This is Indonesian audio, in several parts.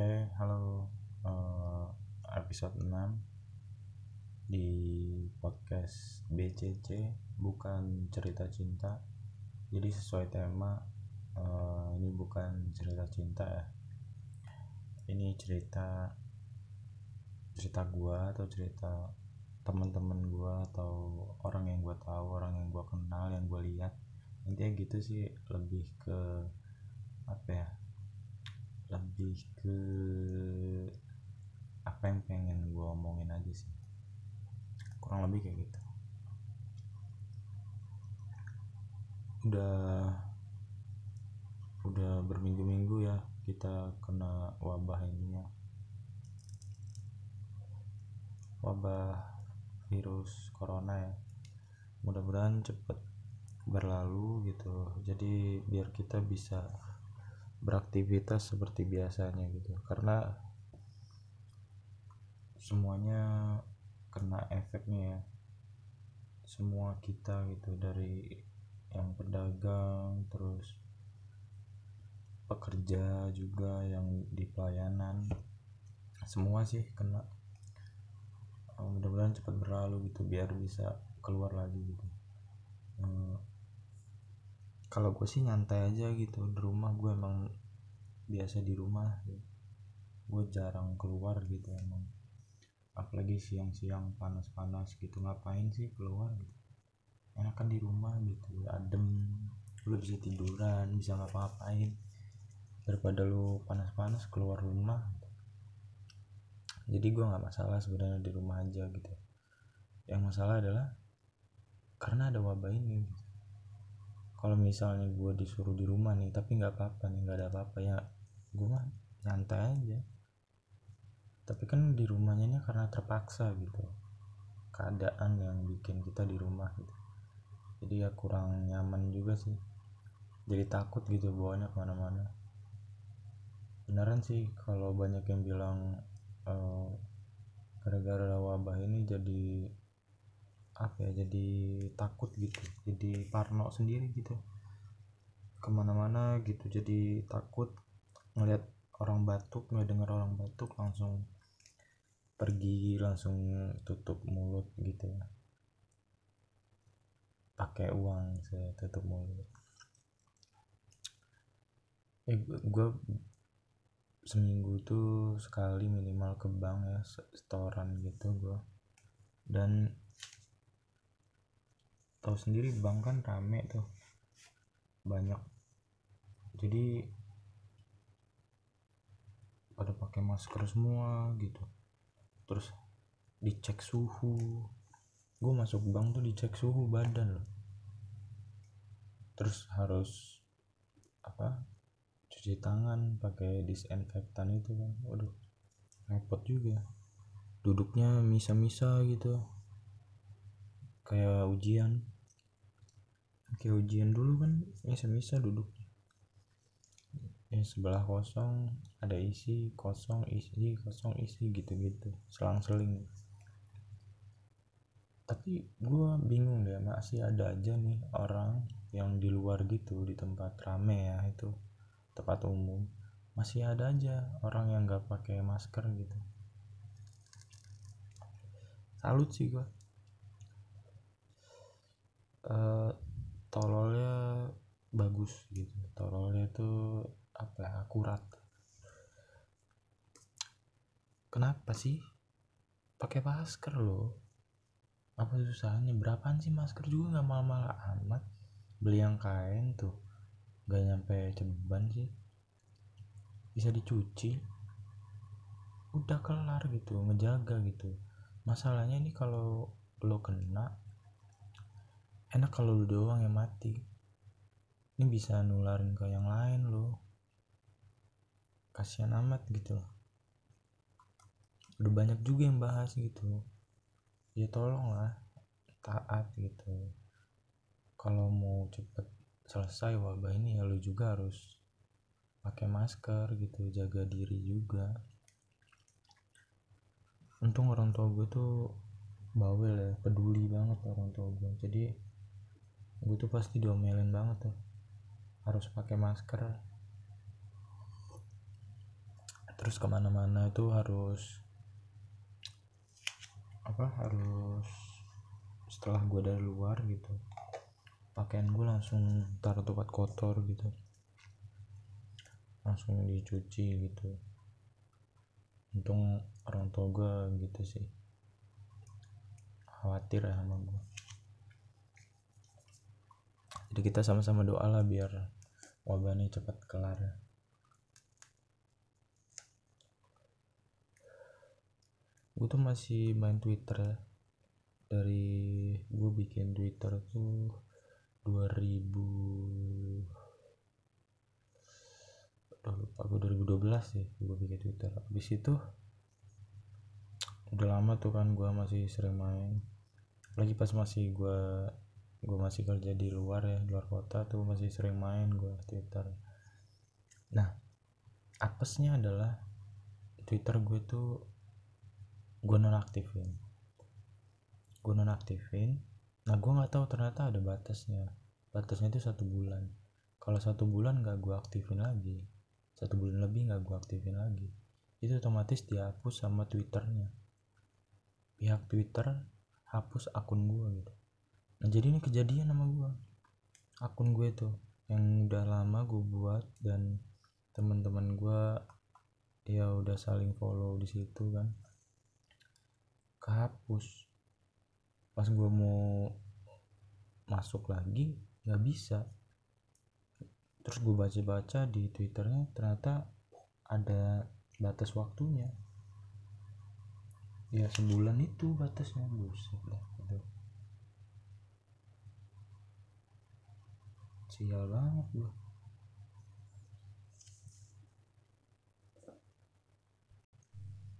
Oke, halo eh, episode 6 di podcast BCC bukan cerita cinta. Jadi sesuai tema eh, ini bukan cerita cinta ya. Ini cerita cerita gua atau cerita teman-teman gua atau orang yang gua tahu, orang yang gua kenal, yang gua lihat. Intinya gitu sih lebih ke apa ya? Lebih ke apa yang pengen gue omongin aja sih. Kurang lebih kayak gitu. Udah udah berminggu-minggu ya kita kena wabah ini ya wabah virus corona ya. Mudah-mudahan cepet berlalu gitu. Jadi biar kita bisa beraktivitas seperti biasanya gitu. Karena semuanya kena efeknya ya. Semua kita gitu dari yang pedagang terus pekerja juga yang di pelayanan semua sih kena. Mudah-mudahan cepat berlalu gitu biar bisa keluar lagi gitu kalau gue sih nyantai aja gitu di rumah. Gue emang biasa di rumah. Gue jarang keluar gitu emang. Apalagi siang-siang panas-panas gitu. Ngapain sih keluar gitu? Enakan di rumah gitu adem. Lu bisa tiduran bisa ngapa-ngapain. Daripada lu panas-panas keluar rumah. Jadi gue nggak masalah sebenarnya di rumah aja gitu. Yang masalah adalah karena ada wabah ini kalau misalnya gue disuruh di rumah nih tapi nggak apa-apa nih nggak ada apa-apa ya gue mah nyantai aja. Tapi kan di rumahnya ini karena terpaksa gitu. Keadaan yang bikin kita di rumah gitu. Jadi ya kurang nyaman juga sih. Jadi takut gitu bawanya ke mana-mana. Beneran sih kalau banyak yang bilang uh, gara-gara wabah ini jadi apa ya jadi takut gitu jadi parno sendiri gitu. Ke mana-mana gitu jadi takut ngeliat orang batuk nggak dengar orang batuk langsung pergi langsung tutup mulut gitu ya. Pakai uang saya tutup mulut. Eh gue seminggu tuh sekali minimal ke bank ya setoran gitu gue dan tahu sendiri bank kan rame tuh. Banyak. Jadi pada pakai masker semua gitu. Terus dicek suhu. Gue masuk bank tuh dicek suhu badan loh. Terus harus apa cuci tangan pakai disinfektan itu kan. Waduh repot juga. Duduknya misa-misa gitu. Kayak ujian kayak ujian dulu kan ya semisal duduk. Ya sebelah kosong ada isi kosong isi kosong isi gitu-gitu. Selang-seling. Tapi gue bingung deh masih ada aja nih orang yang di luar gitu di tempat rame ya itu tempat umum. Masih ada aja orang yang nggak pakai masker gitu. Salut sih gue uh, tololnya bagus gitu. Tololnya itu apa ya, akurat. Kenapa sih? Pakai masker loh. Apa susahnya? Berapaan sih masker? Juga nggak malah-malah amat. Beli yang kain tuh. Gak nyampe ceban sih. Bisa dicuci. Udah kelar gitu. Ngejaga gitu. Masalahnya ini kalau lo kena enak kalau lu doang yang mati. Ini bisa nularin ke yang lain lo kasihan amat gitu udah banyak juga yang bahas gitu. Ya tolong lah taat gitu. Kalau mau cepet selesai wabah ini ya lu juga harus pakai masker gitu jaga diri juga. Untung orang tua gue tuh bawel ya peduli banget orang tua gue jadi gue tuh pasti diomelin banget tuh. Harus pakai masker. Terus ke mana-mana itu harus apa harus setelah gue dari luar gitu pakaian gue langsung taruh tempat kotor gitu. Langsung dicuci gitu. Untung orang tua gue gitu sih. Khawatir ya sama gue jadi kita sama-sama doa lah biar wabah ini cepat kelar. Gue tuh masih main Twitter. Ya dari gue bikin Twitter tuh 2000 udah lupa gue 2012 sih gue bikin Twitter. Habis itu udah lama tuh kan gue masih sering main. Lagi pas masih gue gue masih kerja di luar ya luar kota tuh masih sering main gue Twitter. Nah apesnya adalah Twitter gue tuh gue nonaktifin. Gue nonaktifin. Nah gue nggak tahu ternyata ada batasnya. Batasnya itu satu bulan. Kalau satu bulan nggak gue aktifin lagi satu bulan lebih nggak gue aktifin lagi itu otomatis dihapus sama twitternya. Pihak twitter hapus akun gue gitu nah jadi ini kejadian sama gue akun gue tuh yang udah lama gue buat dan teman-teman gue ya udah saling follow di situ kan. Kehapus. Pas gue mau masuk lagi nggak bisa. Terus gue baca-baca di twitternya ternyata ada batas waktunya. Ya sebulan itu batasnya buset lah gitu sial banget gue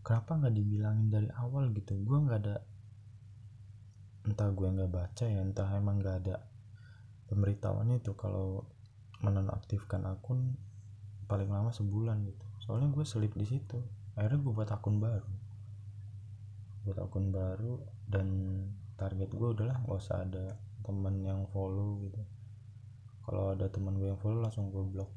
kenapa nggak dibilangin dari awal gitu? Gue nggak ada entah gue nggak baca ya entah emang nggak ada pemberitahuan itu. Kalau menonaktifkan akun paling lama sebulan gitu. Soalnya gue selip di situ. Akhirnya gue buat akun baru. Buat akun baru dan target gue udahlah gak usah ada temen yang follow gitu kalau ada teman gue yang follow langsung gue blok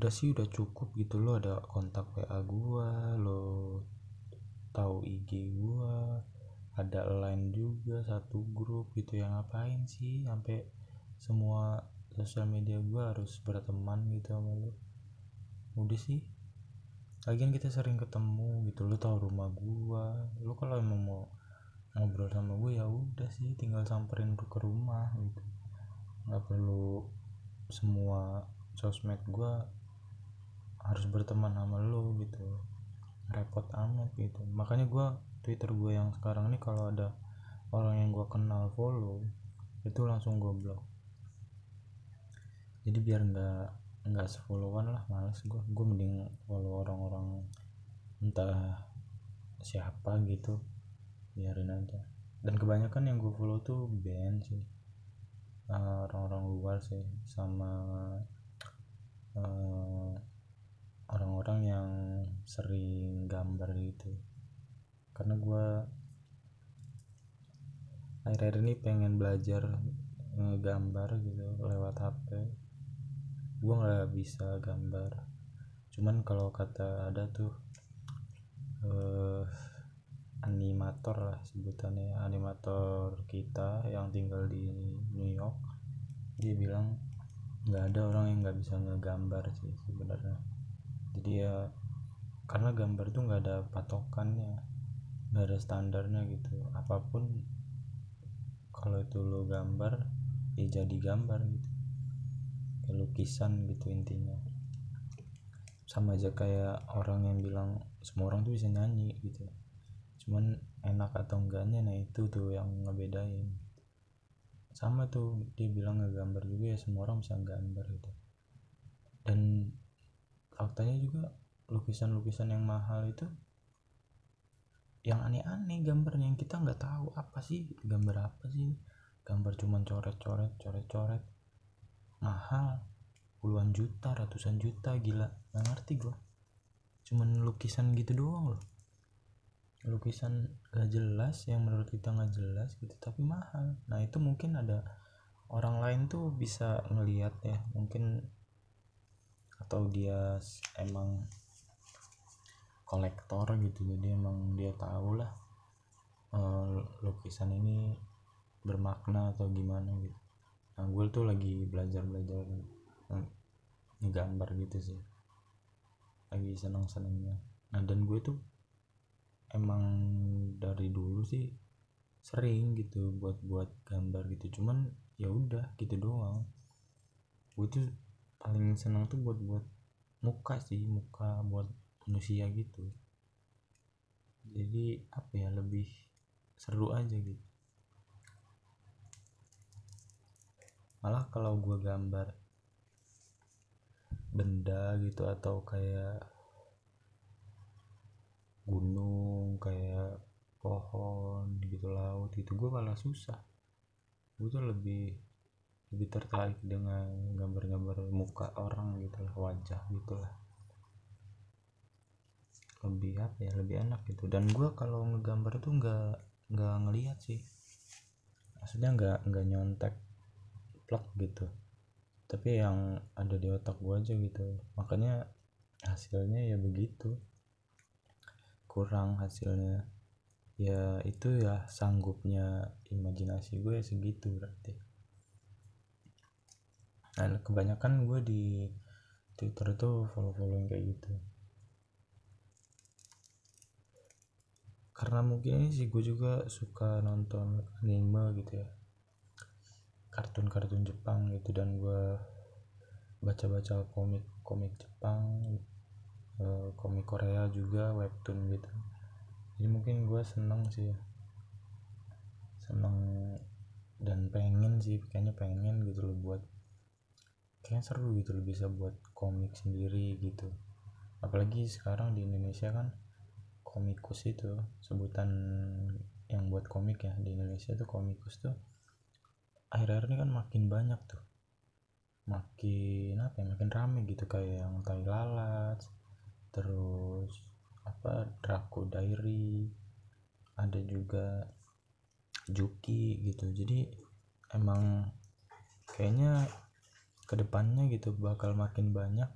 udah sih udah cukup gitu lo ada kontak WA gua lo tahu IG gua ada line juga satu grup gitu. Yang ngapain sih? Sampai semua sosial media gua harus berteman gitu sama lo. Udah sih. Lagian kita sering ketemu gitu. Lo tahu rumah gua. Lo kalau emang mau ngobrol sama gue ya udah sih tinggal samperin ke rumah gitu. Nggak perlu semua sosmed gua harus berteman sama lo gitu. Repot amat gitu. Makanya gue twitter gue yang sekarang ini kalau ada orang yang gue kenal follow itu langsung gue blok jadi biar nggak nggak sefollowan lah males gue gue mending follow orang-orang entah siapa gitu biarin aja. Dan kebanyakan yang gue follow tuh band sih. Orang-orang luar sih. Sama uh, orang-orang yang sering gambar gitu. Karena gue akhir-akhir ini pengen belajar ngegambar gitu lewat HP gue nggak bisa gambar. Cuman kalau kata ada tuh uh, animator lah sebutannya animator kita yang tinggal di New York. Dia bilang nggak ada orang yang nggak bisa ngegambar sih sebenarnya. Jadi ya karena gambar tuh nggak ada patokannya nggak ada standarnya gitu. Apa pun kalau itu lo gambar ya jadi gambar gitu. Kayak lukisan gitu intinya. Sama aja kayak orang yang bilang semua orang tuh bisa nyanyi gitu cuman enak atau enggaknya nah itu tuh yang ngebedain. Sama tuh dia bilang ngegambar juga ya semua orang bisa gambar gitu. Dan faktanya juga lukisan-lukisan yang mahal itu yang aneh-aneh gambarnya yang kita nggak tahu apa sih gambar apa sih gambar cuman coret-coret coret-coret mahal puluhan juta ratusan juta gila nggak ngerti gua. Cuman lukisan gitu doang loh lukisan gak jelas yang menurut kita nggak jelas gitu tapi mahal. Nah itu mungkin ada orang lain tuh bisa ngelihat ya mungkin atau dia emang kolektor gitu jadi emang dia tahu lah uh, lukisan ini bermakna atau gimana gitu. Nah gue tuh lagi belajar belajar ngegambar gitu sih lagi seneng senengnya nah dan gue tuh emang dari dulu sih sering gitu buat buat gambar gitu. Cuman ya udah gitu doang. Gue tuh paling seneng tuh buat buat muka sih muka buat manusia gitu. Jadi apa ya lebih seru aja gitu. Malah kalau gue gambar benda gitu atau kayak gunung kayak pohon gitu laut gitu gue malah susah. Gue tuh lebih lebih tertarik dengan gambar-gambar muka orang gitu lah wajah gitu lah. Lebih apa ya lebih enak gitu. Dan gue kalau ngegambar tuh nggak nggak ngelihat sih. Maksudnya nggak nggak nyontek plak gitu. Tapi yang ada di otak gue aja gitu. Makanya hasilnya ya begitu kurang hasilnya. Ya itu ya sanggupnya imajinasi gue segitu berarti. Nah kebanyakan gue di twitter itu follow follow yang kayak gitu. Karena mungkin ini sih gue juga suka nonton anime gitu ya. Kartun-kartun Jepang gitu dan gue baca-baca komik komik Jepang Eh, komik Korea juga webtoon gitu. Jadi mungkin gue seneng sih. Seneng dan pengen sih kayaknya pengen gitu loh buat kayaknya seru gitu loh bisa buat komik sendiri gitu. Apalagi sekarang di Indonesia kan komikus itu sebutan yang buat komik ya di Indonesia tuh komikus tuh akhir-akhir ini kan makin banyak tuh. Makin apa ya makin rame gitu kayak yang tai lalat terus apa Draco Diary ada juga Juki gitu. Jadi emang kayaknya ke depannya gitu bakal makin banyak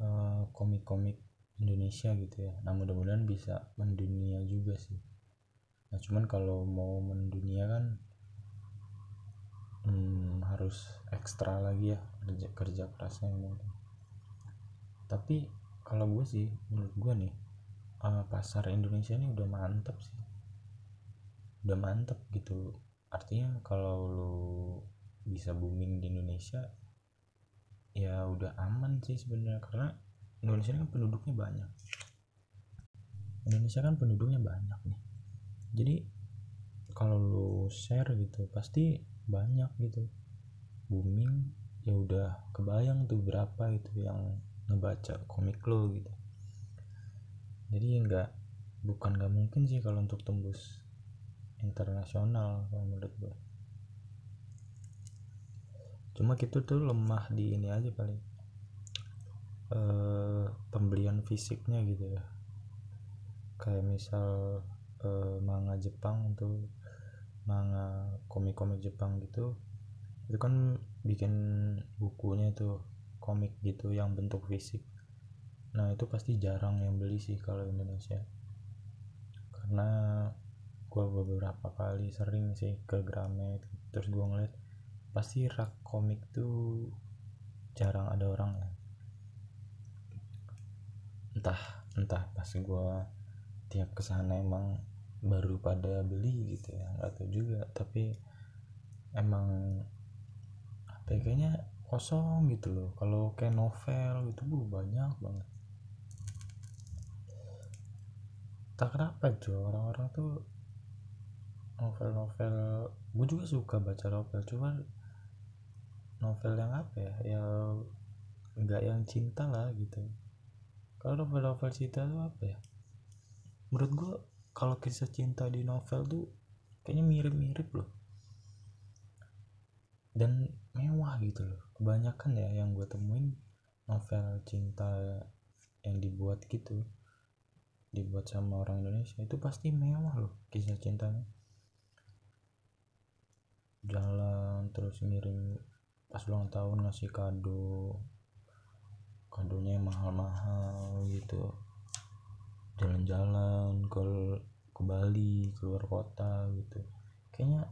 eh, komik-komik Indonesia gitu ya. Nah mudah-mudahan bisa mendunia juga sih. Nah cuman kalau mau mendunia kan hmm, harus ekstra lagi ya kerja kerja kerasnya mungkin tapi kalau gue sih menurut gue nih uh, pasar Indonesia ini udah mantep sih. Udah mantep gitu. Artinya kalau lo bisa booming di Indonesia ya udah aman sih sebenarnya. Karena Indonesia kan penduduknya banyak. Indonesia kan penduduknya banyak nih. Jadi kalau lo share gitu pasti banyak gitu. Booming ya udah kebayang tuh berapa itu yang ngebaca komik lo gitu. Jadi nggak bukan nggak mungkin sih kalau untuk tembus internasional kalau menurut gue cuma kita tuh lemah di ini aja paling e, pembelian fisiknya gitu ya. Kayak misal e, manga Jepang tuh manga komik-komik Jepang gitu itu kan bikin bukunya tuh komik gitu yang bentuk fisik. Nah itu pasti jarang yang beli sih kalau Indonesia. Karena gue beberapa kali sering sih ke Gramet terus gue ngeliat pasti rak komik tuh jarang ada orang ya. Entah entah pas gue tiap ke sana emang baru pada beli gitu ya nggak tahu juga. Tapi emang apa ya, kayaknya kosong gitu loh. Kalau kayak novel gitu bu banyak banget. Tak kenapa tuh orang-orang tuh novel-novel gue juga suka baca novel cuma novel yang apa ya ya nggak yang cinta lah gitu. Kalau novel-novel cinta tuh apa ya? Menurut gue kalau kisah cinta di novel tuh kayaknya mirip-mirip loh. Dan mewah gitu loh kebanyakan ya yang gue temuin novel cinta yang dibuat gitu dibuat sama orang Indonesia itu pasti mewah loh kisah cintanya. Jalan terus ngirim pas ulang tahun ngasih kado kadonya mahal-mahal gitu. Jalan-jalan ke ke Bali keluar kota gitu. Kayaknya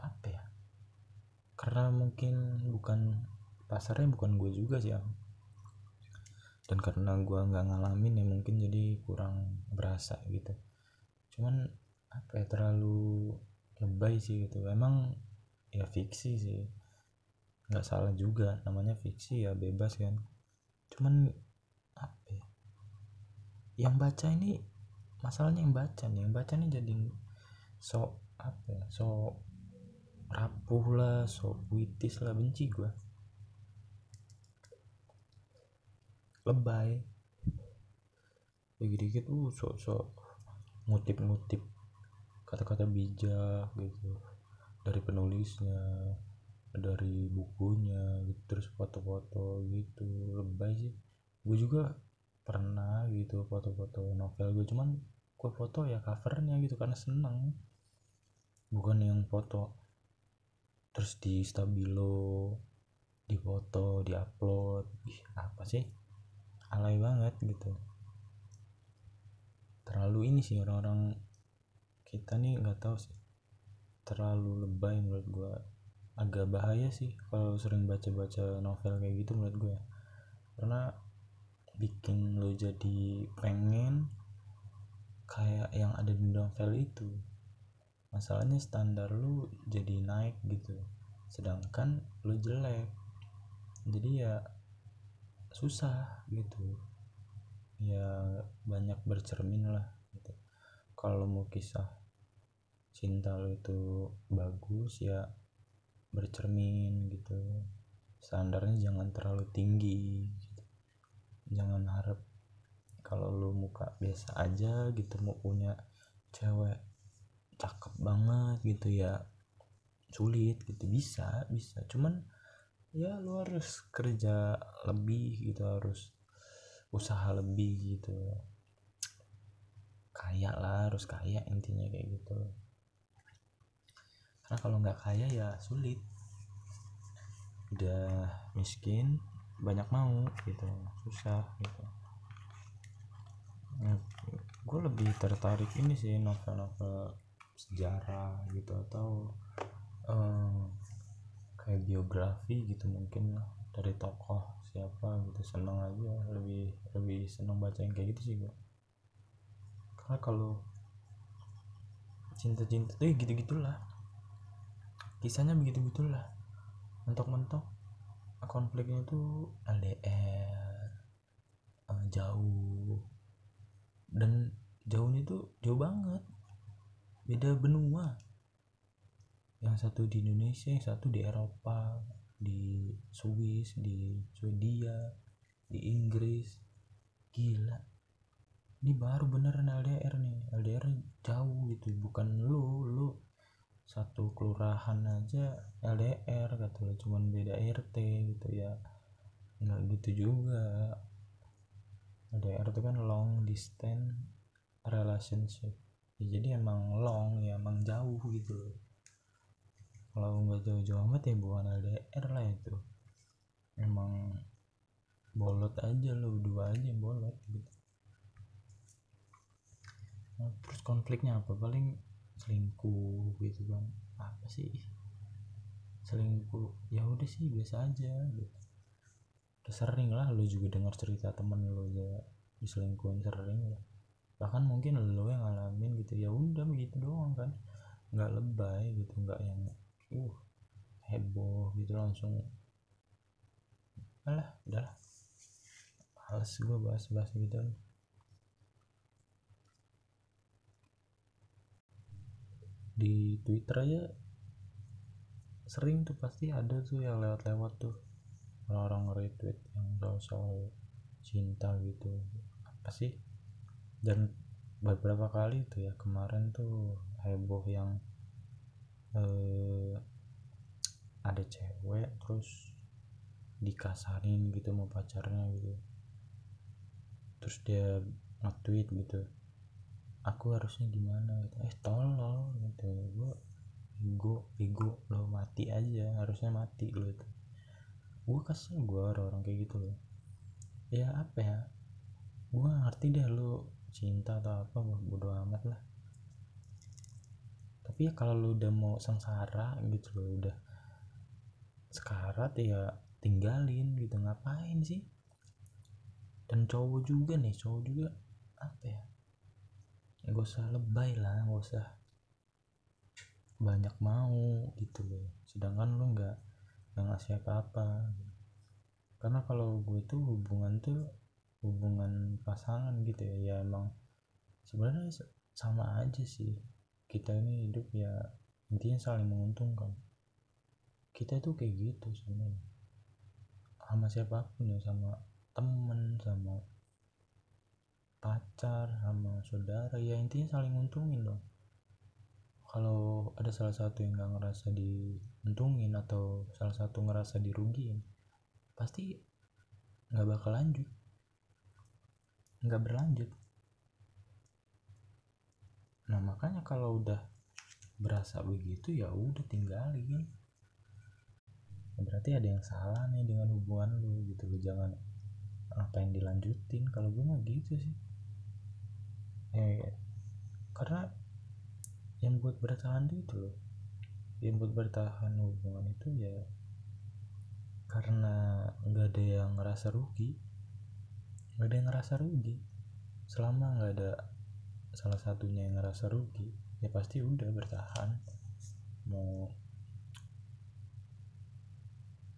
apa ya karena mungkin bukan pasarnya bukan gue juga sih ya dan karena gue nggak ngalamin ya mungkin jadi kurang berasa gitu. Cuman apa ya terlalu lebay sih gitu. Emang ya fiksi sih. Nggak salah juga namanya fiksi ya bebas kan. Cuman apa ya yang baca ini masalahnya yang baca nih yang baca nih jadi so apa ya so rapuh lah so puitis lah benci gua. Lebay. Dikit-dikit uh sok sok ngutip-ngutip kata-kata bijak gitu. Dari penulisnya dari bukunya gitu terus foto-foto gitu. Lebay sih. Gue juga pernah gitu foto-foto novel gue cuman gue foto ya covernya gitu karena seneng. Bukan yang foto terus di stabilo di foto di upload. Ih apa sih? Alay banget gitu. Terlalu ini sih orang-orang kita nih nggak tahu sih. Terlalu lebay menurut gue agak bahaya sih kalau sering baca-baca novel kayak gitu menurut gue karena bikin lo jadi pengen kayak yang ada di novel itu masalahnya standar lu jadi naik gitu. Sedangkan lu jelek. Jadi ya susah gitu. Ya banyak bercermin lah gitu. Kalau mau kisah cinta lo itu bagus ya bercermin gitu. Standarnya jangan terlalu tinggi gitu. jangan harap kalau lo muka biasa aja gitu mau punya cewek cakep banget gitu ya. Sulit gitu bisa bisa. Cuman ya lu harus kerja lebih gitu harus usaha lebih gitu. Kaya lah harus kaya intinya kayak gitu. Karena kalau nggak kaya ya sulit. Udah miskin banyak mau gitu susah gitu. Nah, gue lebih tertarik ini sih novel-novel sejarah gitu atau um, kayak biografi gitu mungkin dari tokoh siapa gitu. Seneng aja lebih lebih seneng baca yang kayak gitu sih gue karena kalau cinta-cinta tuh ya gitu gitulah kisahnya begitu gitulah. Mentok-mentok konfliknya tuh LDR uh, jauh. Dan jauhnya tuh jauh banget beda benua. Yang satu di Indonesia yang satu di Eropa di Swiss di Swedia di Inggris. Gila. Ini baru beneran LDR nih. LDR jauh gitu. Bukan lu lu satu kelurahan aja LDR kata lu. Cuman beda RT gitu ya. Nggak gitu juga. LDR itu kan long distance relationship ya, jadi emang long ya emang jauh gitu loh. Kalau nggak jauh-jauh amat ya bukan LDR lah itu. Emang bolot aja lo dua aja bolot gitu. Nah, terus konfliknya apa? Paling selingkuh gitu kan. Apa sih? Selingkuh ya udah sih biasa aja gitu. Udah sering lah lo juga dengar cerita temen lo ya diselingkuhin sering lah bahkan mungkin lo yang ngalamin gitu ya udah begitu doang kan. Nggak lebay gitu nggak yang uh heboh gitu langsung. Alah udahlah. Males gue bahas-bahas gitu. Di Twitter aja sering tuh pasti ada tuh yang lewat-lewat tuh. Orang-orang retweet yang soal-soal cinta gitu. Apa sih dan beberapa kali tuh ya kemarin tuh heboh yang eh, ada cewek terus dikasarin gitu mau pacarnya gitu. Terus dia nge-tweet gitu aku harusnya gimana? Gitu. Eh tolong gitu. Gue ego ego lo mati aja harusnya mati lo itu gue kasih gue orang-orang kayak gitu loh. Ya apa ya? Gue ngerti deh lu cinta atau apa bodo amat lah. Tapi ya kalau lu udah mau sengsara gitu lo udah sekarat ya tinggalin gitu ngapain sih? Dan cowok juga nih cowok juga apa ya? Gak usah lebay lah gak usah banyak mau gitu loh. Sedangkan lu nggak nggak ngasih apa-apa. Karena kalau gue tuh hubungan tuh hubungan pasangan gitu ya ya emang sebenarnya sama aja sih. Kita ini hidup ya intinya saling menguntungkan. Kita tuh kayak gitu sebenarnya. Sama siapa pun ya sama temen sama pacar sama saudara ya intinya saling untungin dong. Kalau ada salah satu yang nggak ngerasa diuntungin atau salah satu ngerasa dirugiin pasti nggak bakal lanjut nggak berlanjut. Nah makanya kalau udah berasa begitu ya udah tinggalin. Berarti ada yang salah nih dengan hubungan lu gitu lu jangan apa yang dilanjutin. Kalau gue mah gitu sih. Eh karena yang buat bertahan itu loh. Yang buat bertahan hubungan itu ya karena nggak ada yang ngerasa rugi nggak ada yang ngerasa rugi. Selama nggak ada salah satunya yang ngerasa rugi ya pasti udah bertahan. Mau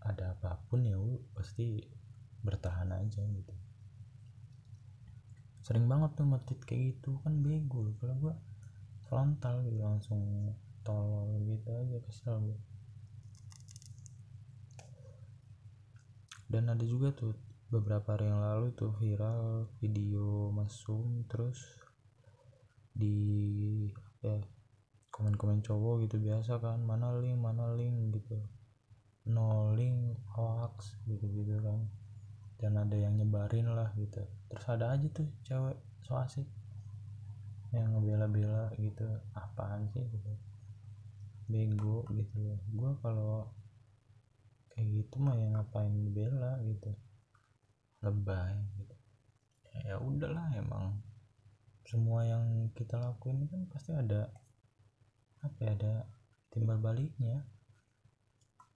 ada apa pun ya pasti bertahan aja gitu. Sering banget tuh metit kayak gitu kan bego kalau gua frontal gitu langsung tolol gitu aja kesel. Gue dan ada juga tuh beberapa hari yang lalu tuh viral video mesum terus di ya komen-komen cowok gitu biasa kan mana link mana link gitu. No link hoax gitu gitu kan. Dan ada yang nyebarin lah gitu. Terus ada aja tuh cewek so asik yang ngebela-bela gitu apaan sih? gitu. Bego gitu. Gue kalau kayak gitu mah yang ngapain bela gitu lebay gitu. Ya udahlah emang semua yang kita lakuin kan pasti ada apa ya ada timbal baliknya.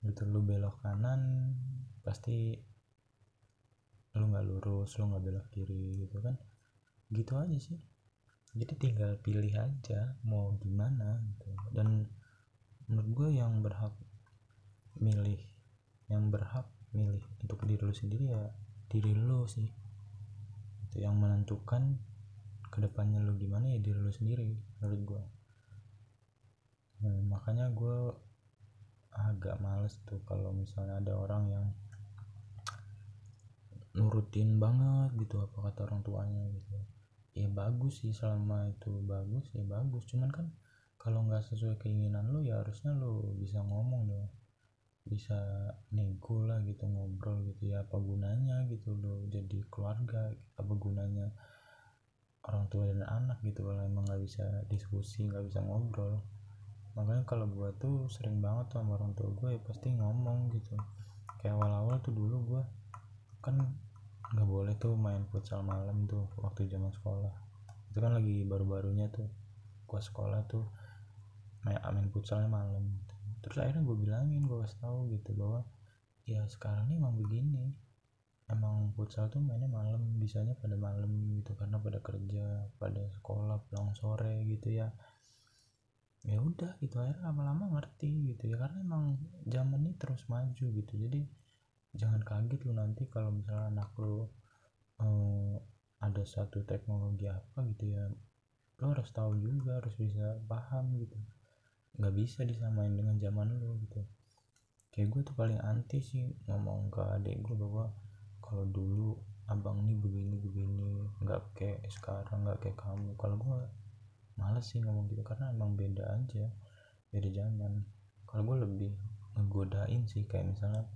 Gitu lu belok kanan pasti lu nggak lurus lu nggak belok kiri gitu kan. Gitu aja sih. Jadi tinggal pilih aja mau gimana gitu. Dan menurut gue yang berhak milih yang berhak milih untuk diri lu sendiri ya diri lu sih. Itu yang menentukan ke depannya lu gimana ya diri lu sendiri menurut gue nah, makanya gue agak males tuh kalau misalnya ada orang yang nurutin banget gitu apa kata orang tuanya gitu. Ya bagus sih selama itu bagus ya bagus. Cuman kan kalau nggak sesuai keinginan lo ya harusnya lo bisa ngomong dong bisa nego lah gitu ngobrol gitu ya apa gunanya gitu lo jadi keluarga apa gunanya orang tua dan anak gitu kalau emang nggak bisa diskusi nggak bisa ngobrol. Makanya kalau gue tuh sering banget sama orang tua gue ya pasti ngomong gitu. Kayak awal-awal tuh dulu gue kan nggak boleh tuh main futsal malam tuh waktu zaman sekolah. Itu kan lagi baru-barunya tuh gua sekolah tuh main main futsalnya malam. Terus akhirnya gue bilangin gue kasih tahu gitu bahwa ya sekarang ini emang begini. Emang futsal tuh mainnya malam bisanya pada malam gitu karena pada kerja pada sekolah pulang sore gitu ya. Ya udah gitu akhirnya lama-lama ngerti gitu ya karena emang zaman ini terus maju gitu. Jadi jangan kaget lu nanti kalau misalnya anak lu eh, ada satu teknologi apa gitu ya lo harus tahu juga harus bisa paham gitu nggak bisa disamain dengan zaman lu gitu. Kayak gue tuh paling anti sih ngomong ke adik gue bahwa kalau dulu abang nih begini begini nggak kayak sekarang nggak kayak kamu. Kalau gue males sih ngomong gitu karena emang beda aja beda zaman. Kalau gue lebih ngegodain sih kayak misalnya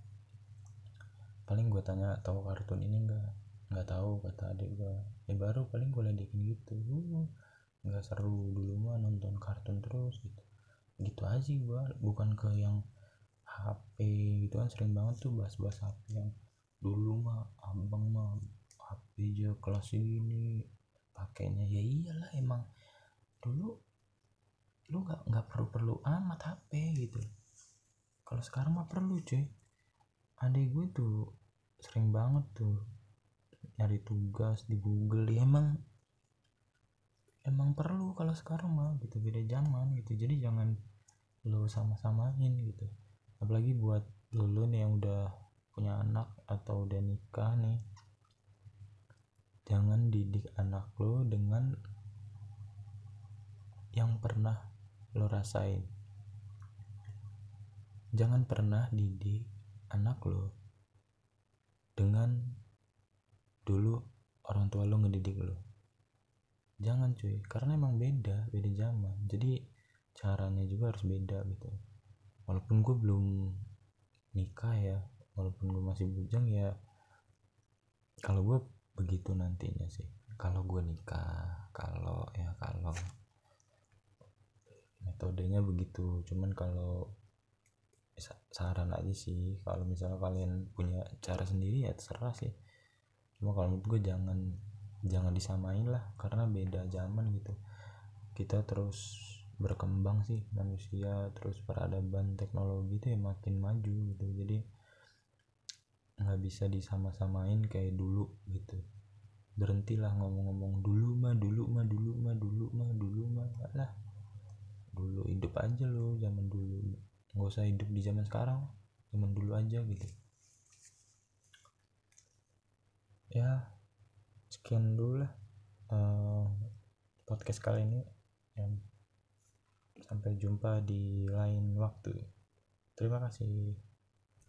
paling gue tanya tahu kartun ini enggak nggak tahu kata adik gue ya baru paling gue ledekin gitu. Uh, nggak seru dulu mah nonton kartun terus gitu gitu aja gue bukan ke yang HP gitu kan sering banget tuh bahas-bahas HP yang dulu mah abang mah HP aja kelas ini pakainya. Ya iyalah emang dulu lu nggak nggak perlu perlu amat HP gitu. Kalau sekarang mah perlu cuy. Adik gue tuh sering banget tuh nyari tugas di Google. Ya emang emang perlu kalau sekarang mah gitu beda zaman gitu. Jadi jangan lo sama-samain gitu. Apalagi buat lo nih yang udah punya anak atau udah nikah nih. Jangan didik anak lo dengan yang pernah lo rasain. Jangan pernah didik anak lo dengan dulu orang tua lo ngedidik lo jangan cuy karena emang beda beda zaman. Jadi caranya juga harus beda gitu. Walaupun gue belum nikah ya walaupun gue masih bujang ya kalau gue begitu nantinya sih. Kalau gue nikah kalau ya kalau metodenya begitu. Cuman kalau saran aja sih kalau misalnya kalian punya cara sendiri ya terserah sih. Cuma kalau menurut gue jangan jangan disamain lah karena beda zaman gitu. Kita terus berkembang sih manusia terus peradaban teknologi itu ya makin maju gitu. Jadi nggak bisa disama-samain kayak dulu gitu. Berhentilah ngomong-ngomong dulu mah dulu mah dulu mah dulu mah dulu mah. Lah. Dulu hidup aja lo zaman dulu. Nggak usah hidup di zaman sekarang zaman dulu aja gitu. Ya sekian dulu lah uh, podcast kali ini. Yang Sampai jumpa di lain waktu. Terima kasih.